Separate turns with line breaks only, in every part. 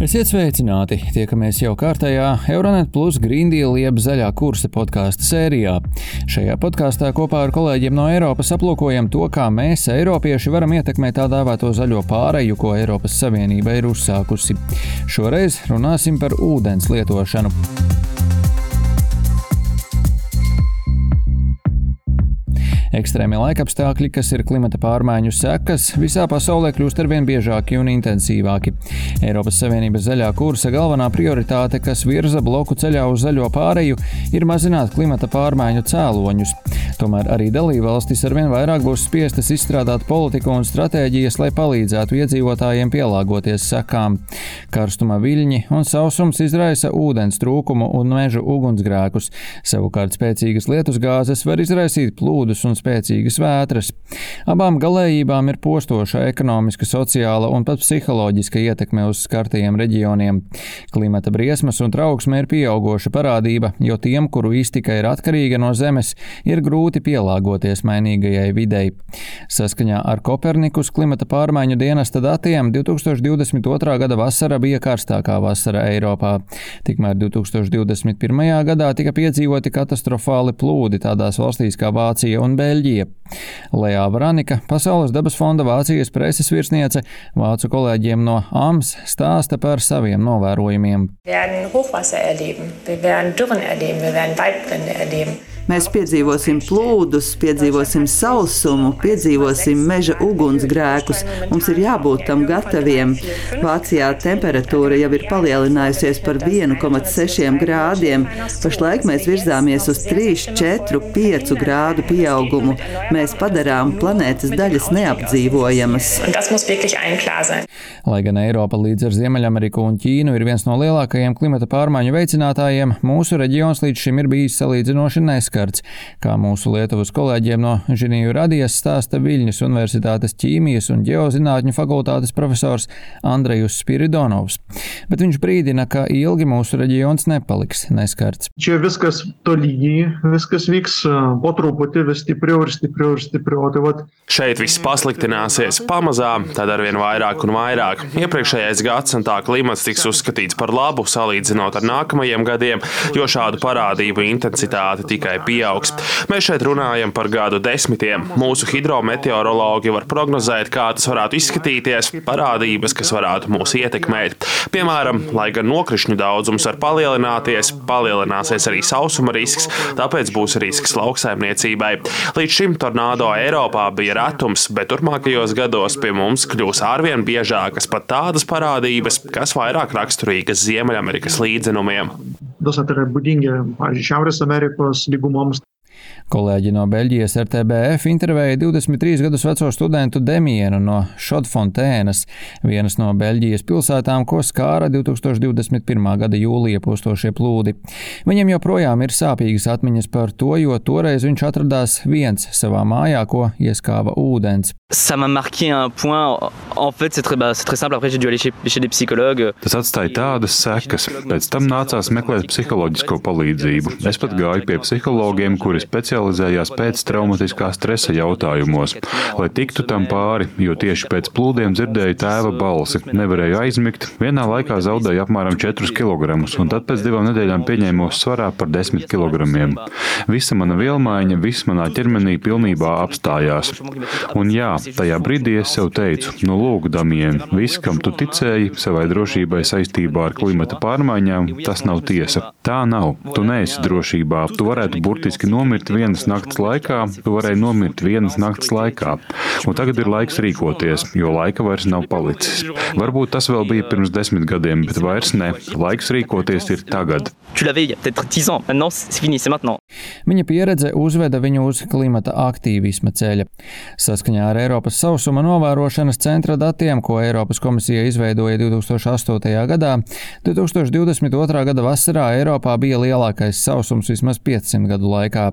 Esiet sveicināti! Tiekamies jau kārtējā Euronet Plus Deal jeb zaļā kursa podkāstu sērijā. Šajā podkāstā kopā ar kolēģiem no Eiropas aplūkojam to, kā mēs, Eiropieši, varam ietekmēt tā dēvēto zaļo pāreju, ko Eiropas Savienība ir uzsākusi. Šoreiz runāsim par ūdens lietošanu. Ekstrēmie laikapstākļi, kas ir klimata pārmaiņu sekas, visā pasaulē kļūst arvien biežāki un intensīvāki. Eiropas Savienības zaļā kursa galvenā prioritāte, kas virza bloku ceļā uz zaļo pāreju, ir mazināt klimata pārmaiņu cēloņus. Tomēr arī dalībvalstis arvien vairāk būs spiestas izstrādāt politiku un stratēģijas, lai palīdzētu iedzīvotājiem pielāgoties sekām. Karstuma viļņi un sausums izraisa ūdens trūkumu un mežu ugunsgrēkus. Savukārt spēcīgas lietusgāzes var izraisīt plūdus un spēcīgas vētras. Abām galējībām ir postoša ekonomiska, sociāla un pat psiholoģiska ietekme uz skartajiem reģioniem. Klimata briesmas un trauksme ir pieaugoša parādība, jo tiem, kuru iztika ir atkarīga no zemes, ir grūti pielāgoties mainīgajai videi. Saskaņā ar Kopernikus klimata pārmaiņu dienesta datiem 2022. gada vasara bija karstākā vasara Eiropā. Tikmēr 2021. gadā tika piedzīvoti katastrofāli plūdi tādās valstīs kā Vācija un Beļģija. Lejā Vranika, Pasaules dabas fonda Vācijas preses virsniece, vācu kolēģiem no AMS stāsta par saviem novērojumiem.
Wir werden Hochwasser erleben, wir werden Dürren erleben, wir werden Waldbrände erleben.
Mēs piedzīvosim plūdus, piedzīvosim sausumu, piedzīvosim meža ugunsgrēkus. Mums ir jābūt tam gataviem. Vācijā temperatūra jau ir palielinājusies par 1,6 grādiem. Pašlaik mēs virzāmies uz 3, 4, 5 grādu pieaugumu. Mēs padarām planētas daļas neapdzīvojamas.
Lai gan Eiropa līdz ar Ziemeļameriku un Ķīnu ir viens no lielākajiem klimata pārmaiņu veicinātājiem, mūsu reģions līdz šim ir bijis salīdzinoši neskarts. Kā mūsu Lietuvas kolēģiem no Žiniju radijas stāsta Viļņas Universitātes ķīmijas un ģeozinātņu fakultātes profesors Andrejus Spiridonovs. Bet viņš brīdina, ka ilgi mūsu reģions nepaliks neskarts.
Čia viskas tolygiai, viskas vyks po truputį vis stipriau ir stipriau ir stipriau. Tai vat,
Šeit viss pasliktināsies pamazām, tad arvien vairāk un vairāk. Iepriekšējais gadsimtā klimats tiks uzskatīts par labu, salīdzinot ar nākamajiem gadiem, jo šādu parādību intensitāte tikai pieaugs. Mēs šeit runājam par gadu desmitiem. Mūsu hidrometeorologi var prognozēt, kā tas varētu izskatīties, parādības, kas varētu mūs ietekmēt. Piemēram, lai gan nokrišņu daudzums var palielināties, palielināsies arī sausuma risks, tāpēc būs risks lauksaimniecībai. Līdz šim tornado Eiropā bija retums, bet turpmākajos gados pie mums kļūs arvien biežākas pat tādas parādības, kas vairāk raksturīgas Ziemeļamerikas līdzenumiem.
Tas yra būdingi, pavyzdžiui, Šiaurės Amerikos lygumoms.
Kolēģi no Beļģijas RTBF intervēja 23 gadus veco studentu Demienu no Šodfontēnas, vienas no Beļģijas pilsētām, ko skāra 2021. gada jūlija postošie plūdi. Viņam joprojām ir sāpīgas atmiņas par to, jo toreiz viņš atradās viens savā mājā, ko ieskāva ūdens.
Ça m'a marqué à un point. En fait, c'est très, bah, c'est très simple. Après, j'ai dû aller chez, chez des psychologues.
Tas atstāja tādas sekas. Pēc tam nācās meklēt psiholoģisko palīdzību. Es pat gāju pie psihologiem, kuri specializējās pēc traumatiskā stresa jautājumos, lai tiktu tam pāri, jo tieši pēc plūdiem dzirdēju tēva balsi. Nevarēju aizmigt, vienā laikā zaudēju apmēram 4 kg, un tad pēc divām nedēļām pieņēmos svarā par 10 kg. Visa mana vielmaiņa, viss manā ķermenī pilnībā apstājās. Un jā, tajā brīdī es sev teicu, nu lūk, Damien, viss, kam tu ticēji savai drošībai saistībā ar klimata pārmaiņām, tas nav tiesa. Tā nav. Tu neesi drošībā. Tu varētu burtiski nomirt vienas nakts laikā, tu varēji nomirt vienas nakts laikā. Un tagad ir laiks rīkoties, jo laika vairs nav palicis. Varbūt tas vēl bija pirms desmit gadiem, bet vairs ne. Laiks rīkoties ir tagad.
Tu l'avais il y a peut-être 10 ans. Maintenant, c'est fini, c'est maintenant.
Viņa pieredze uzveda viņu uz klimata aktīvisma ceļa. Saskaņā ar Eiropas sausuma novērošanas centra datiem, ko Eiropas komisija izveidoja 2008. gadā, 2022. gada vasarā Eiropā bija lielākais sausums vismaz 500 gadu laikā.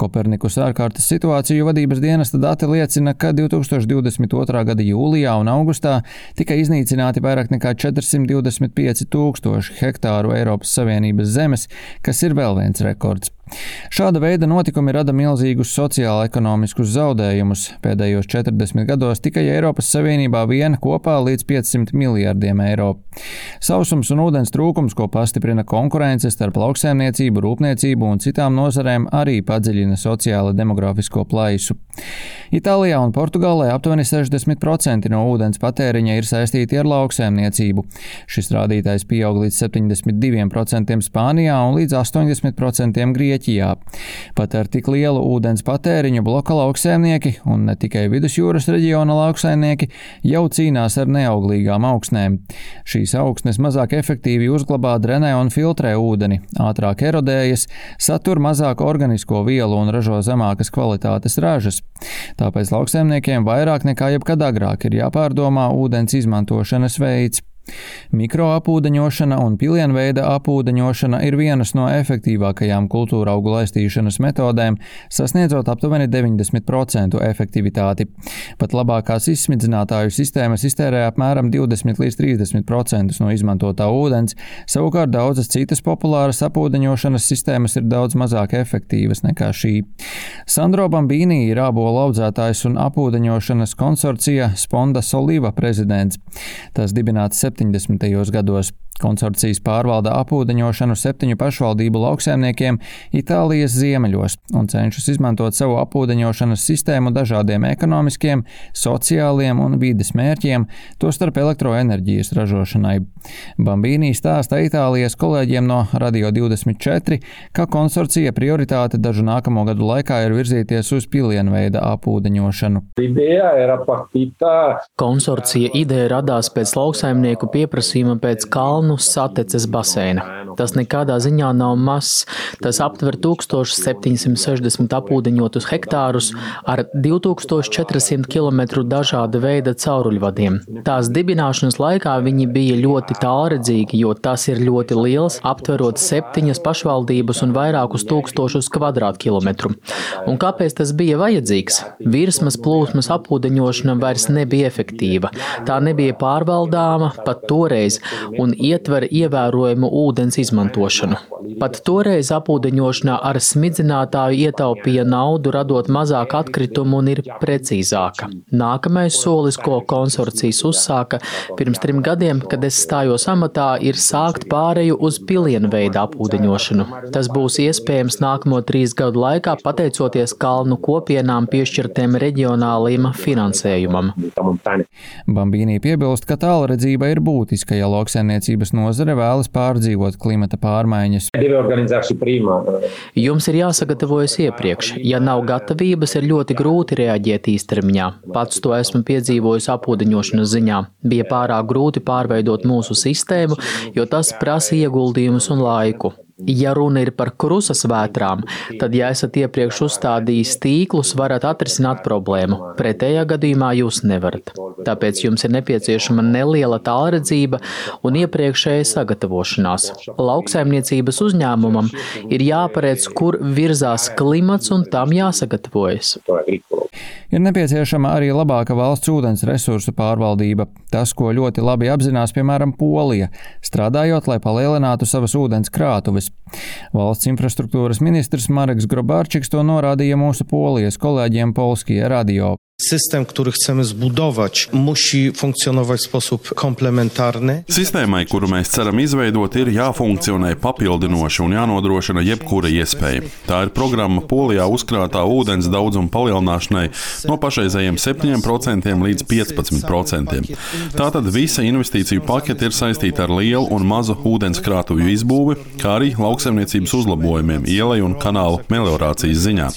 Kopernikus ārkārtas situāciju vadības dienesta dati liecina, ka 2022. gada jūlijā un augustā tika iznīcināti vairāk nekā 425 tūkstoši hektāru Eiropas Savienības zemes, kas ir vēl viens rekords. Šāda veida notikumi rada milzīgus sociālo-ekonomiskus zaudējumus. Pēdējos 40 gados tikai Eiropas Savienībā viena kopā līdz 500 miljardiem eiro. Sausums un ūdens trūkums, ko pastiprina konkurence starp lauksēmniecību, rūpniecību un citām nozarēm, arī padziļina sociālo demografisko plaisu. Itālijā un Portugālē aptuveni 60% no ūdens patēriņa ir saistīti ar lauksēmniecību. Šis rādītājs pieaug līdz 72% Spānijā un līdz 80% Grieķijā. Pat ar tik lielu ūdens patēriņu bloka lauksēmnieki un ne tikai vidusjūras reģiona lauksēmnieki jau cīnās ar neauglīgām augsnēm. Šīs augsnes mazāk efektīvi uzglabā, drenē un filtrē ūdeni, ātrāk erodējas, satur mazāk organisko vielu un ražo zemākas kvalitātes ražas. Tāpēc lauksaimniekiem vairāk nekā jebkad agrāk ir jāpārdomā ūdens izmantošanas veids. Mikroapūdeņošana un pilienveida apūdeņošana ir vienas no efektīvākajām kultūra augu laistīšanas metodēm, sasniedzot aptuveni 90% efektivitāti. Pat labākās izsmidzinātāju sistēmas iztērē apmēram 20 līdz 30% no izmantotā ūdens, savukārt daudzas citas populāras apūdeņošanas sistēmas ir daudz mazāk efektīvas nekā šī. Sandro Bambīnī ir ābolu audzētājs un apūdeņošanas konsorcija Sponda Soliva prezidents. Tas dibināts 70. gados. Konsorcijas pārvalda apūdeņošanu septiņu pašvaldību lauksēmniekiem Itālijas ziemeļos un cenšas izmantot savu apūdeņošanas sistēmu dažādiem ekonomiskiem, sociāliem un vides mērķiem, tostarp elektroenerģijas ražošanai. Bambīnī stāsta Itālijas kolēģiem no Radio 24, ka konsorcija prioritāte dažu nākamo gadu laikā ir virzīties uz pilienveida apūdeņošanu.
Konsorcija ideja radās pēc lauksaimnieku pieprasījuma pēc kalnu kalnu sateces baseina. Tas nekādā ziņā nav mazs. Tas aptver 1760 apūdeņotus hektārus ar 2400 km dažāda veida cauruļvadiem. Tās dibināšanas laikā viņi bija ļoti tālredzīgi, jo tas ir ļoti liels, aptverot septiņas pašvaldības un vairākus tūkstošus kvadrātkilometru. Un kāpēc tas bija vajadzīgs? Virsmas plūsmas apūdeņošana vairs nebija efektīva. Tā nebija pārvaldāma pat toreiz, un ietver ievērojumu ūdens izmantošanu. Pat toreiz apūdeņošanā ar smidzinātāju ietaupīja naudu, radot mazāk atkritumu un ir precīzāka. Nākamais solis, ko konsorcijas uzsāka pirms trim gadiem, kad es stājos amatā, ir sākt pāreju uz pilienu veidu apūdeņošanu. Tas būs iespējams nākamo trīs gadu laikā, pateicoties kalnu kopienām piešķirtiem reģionālajiem finansējumam.
Bambīnī piebilst, ka tālredzība ir būtiska, ja lauksaimniecības nozare vēlas pārdzīvot klimata pārmaiņas.
Jums ir jāsagatavojas iepriekš. Ja nav gatavības, ir ļoti grūti reaģēt īstermiņā. Pats to esmu piedzīvojis apūdeņošanas ziņā. Bija pārāk grūti pārveidot mūsu sistēmu, jo tas prasa ieguldījumus un laiku. Ja runa ir par krusas vētrām, tad, ja esat iepriekš uzstādījis tīklus, varat atrisināt problēmu. Pretējā gadījumā jūs nevarat. Tāpēc jums ir nepieciešama neliela tālredzība un iepriekšēja sagatavošanās. Lauksaimniecības uzņēmumam ir jāparedz, kur virzās klimats un tam jāsagatavojas.
Ir nepieciešama arī labāka valsts ūdens resursu pārvaldība. Tas, ko ļoti labi apzinās, piemēram, Polija, strādājot, lai palielinātu savas ūdens krātuves. Valsts infrastruktūras ministrs Mareks Grobārčiks to norādīja mūsu polijas kolēģiem Polskijā radio.
System, który chcemy zbudować, musi funkcjonować w sposób komplementarny.
Sistēmai, kuru mēs ceram izveidot, ir jāfunkcionē papildinoši un jānodrošina jebkura iespēja. Tā ir programma Polijā uzkrātā ūdens daudzuma palielināšanai no pašreizējiem 7% līdz 15%. Tātad visa investīciju pakete ir saistīta ar lielu un mazu ūdenskrātuvi izbūvi, kā arī lauksaimniecības uzlabojumiem ielai un kanālu meliorācijas ziņā.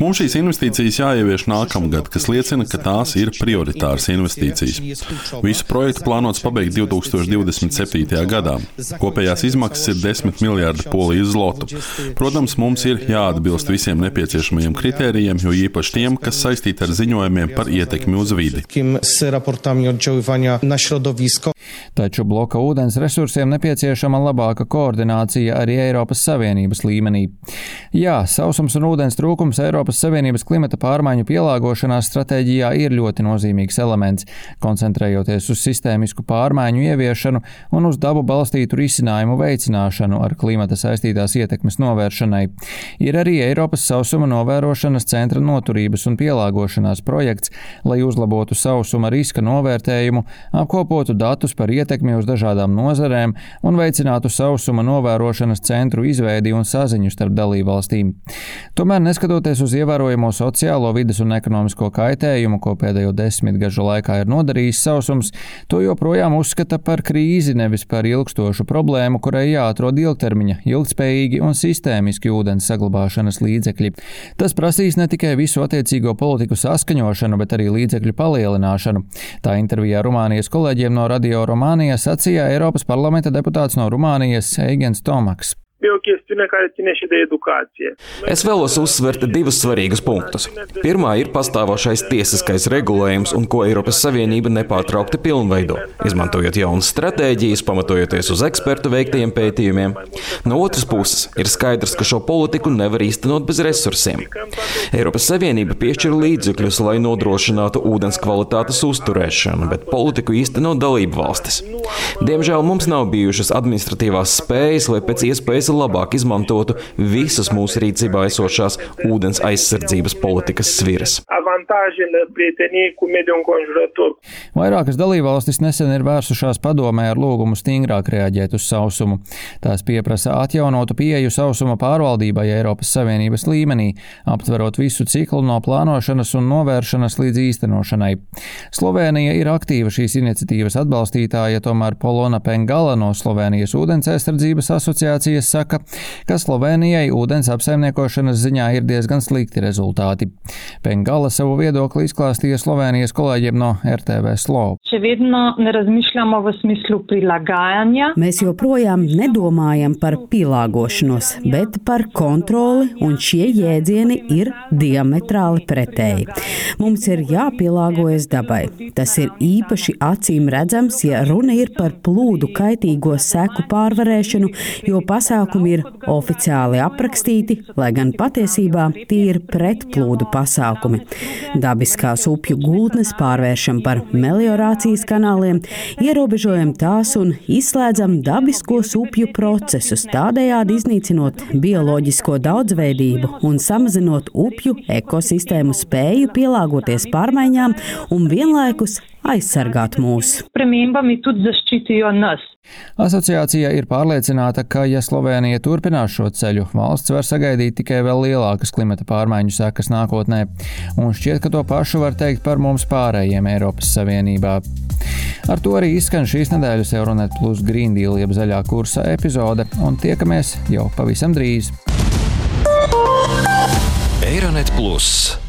Mums šīs investīcijas jāievieš nākamgad, kas liecina, ka tās ir prioritāras investīcijas. Visu projektu plānots pabeigt 2027. gadā. Kopējās izmaksas ir 10 miljardi polijas zlotu. Protams, mums ir jāatbilst visiem nepieciešamajiem kritērijiem, jo īpaši tiem, kas saistīti ar ziņojumiem par ietekmi uz vidi.
Taču bloka ūdens resursiem nepieciešama labāka koordinācija arī Eiropas Savienības līmenī. Jā, sausums un ūdens trūkums Eiropas Savienības klimata pārmaiņu pielāgošanās stratēģijā ir ļoti nozīmīgs elements, koncentrējoties uz sistēmisku pārmaiņu ieviešanu un uz dabu balstītu risinājumu veicināšanu ar klimata saistītās ietekmes novēršanai. Ir arī Eiropas sausuma novērošanas centra noturības un pielāgošanās projekts, lai uzlabotu sausuma riska novērtējumu, apkopotu datus par ietekmi uz dažādām nozarēm un veicinātu sausuma novērošanas centru izveidi un saziņu starp dalībvalstīm. Tomēr, neskatoties uz ievērojamo sociālo, vidas un ekonomisko kaitējumu, ko pēdējo desmitgažu laikā ir nodarījis sausums, to joprojām uzskata par krīzi, nevis par ilgstošu problēmu, kurai jāatrod ilgtermiņa, ilgspējīgi un sistēmiski ūdens saglabāšanas līdzekļi. Tas prasīs ne tikai visu attiecīgo politiku saskaņošanu, bet arī līdzekļu palielināšanu. Tā intervijā Rumānijas kolēģiem no Radio Romānija sacīja Eiropas parlamenta deputāts no Rumānijas Eigens Tomaks.
E o chestiune care ține și de educație.
Es vēlos uzsvert divus svarīgus punktus. Pirmā ir pastāvošais tiesiskais regulējums un ko Eiropas Savienība nepārtraukti pilnveido, izmantojot jaunas stratēģijas, pamatojoties uz ekspertu veiktajiem pētījumiem. No otras puses, ir skaidrs, ka šo politiku nevar īstenot bez resursiem. Eiropas Savienība piešķir līdzekļus, lai nodrošinātu ūdens kvalitātes uzturēšanu, bet politiku īsteno dalību valstis. Diemžēl mums nav bijušas administratīvās spējas, lai pēc iespējas labāk izmantotu visas mūsu rīcībā esošās ūdens aizsardzības politikas sviras.
Vairākas dalībvalstis nesen ir vērsušās padomē ar lūgumu stingrāk reaģēt uz sausumu. Tās pieprasa atjaunotu pieeju sausuma pārvaldībai Eiropas Savienības līmenī, aptverot visu ciklu no plānošanas un novēršanas līdz īstenošanai. Slovēnija ir aktīva šīs iniciatīvas atbalstītāja, tomēr Polona Pengala no Slovēnijas ūdens aizsardzības asociācijas saka, ka Slovenijai ūdens apsaimniekošanas ziņā ir diezgan slikti rezultāti. Pengala savu viedokli izklāstīja Slovenijas kolēģiem no RTV Slo.
Mēs joprojām nedomājam par pielāgošanos, bet par kontroli, un šie jēdzieni ir diametrāli pretēji. Mums ir jāpielāgojas dabai. Tas ir īpaši acīm redzams, ja runa ir par plūdu kaitīgo seku pārvarēšanu, jo pasākumi ir oficiāli aprakstīti, lai gan patiesībā tie ir pretplūdu pasākumi. Dabiskās upju gultnes pārvēršam par meliorācijas kanāliem, ierobežojam tās un izslēdzam dabiskos upju procesus, tādējādi iznīcinot bioloģisko daudzveidību un samazinot upju ekosistēmu spēju pielāgoties pārmaiņām un vienlaikus aizsargāt mūs.
Asociācija ir pārliecināta, ka, ja Slovenija turpinās šo ceļu, valsts var sagaidīt tikai vēl lielākas klimata pārmaiņu sekas nākotnē, un šķiet, ka to pašu var teikt par mums pārējiem Eiropas Savienībā. Ar to arī izskan šīs nedēļas Euronet Plus Green Deal jeb zaļā kursa epizode, un tiekamies jau pavisam drīz.
Eironet Plus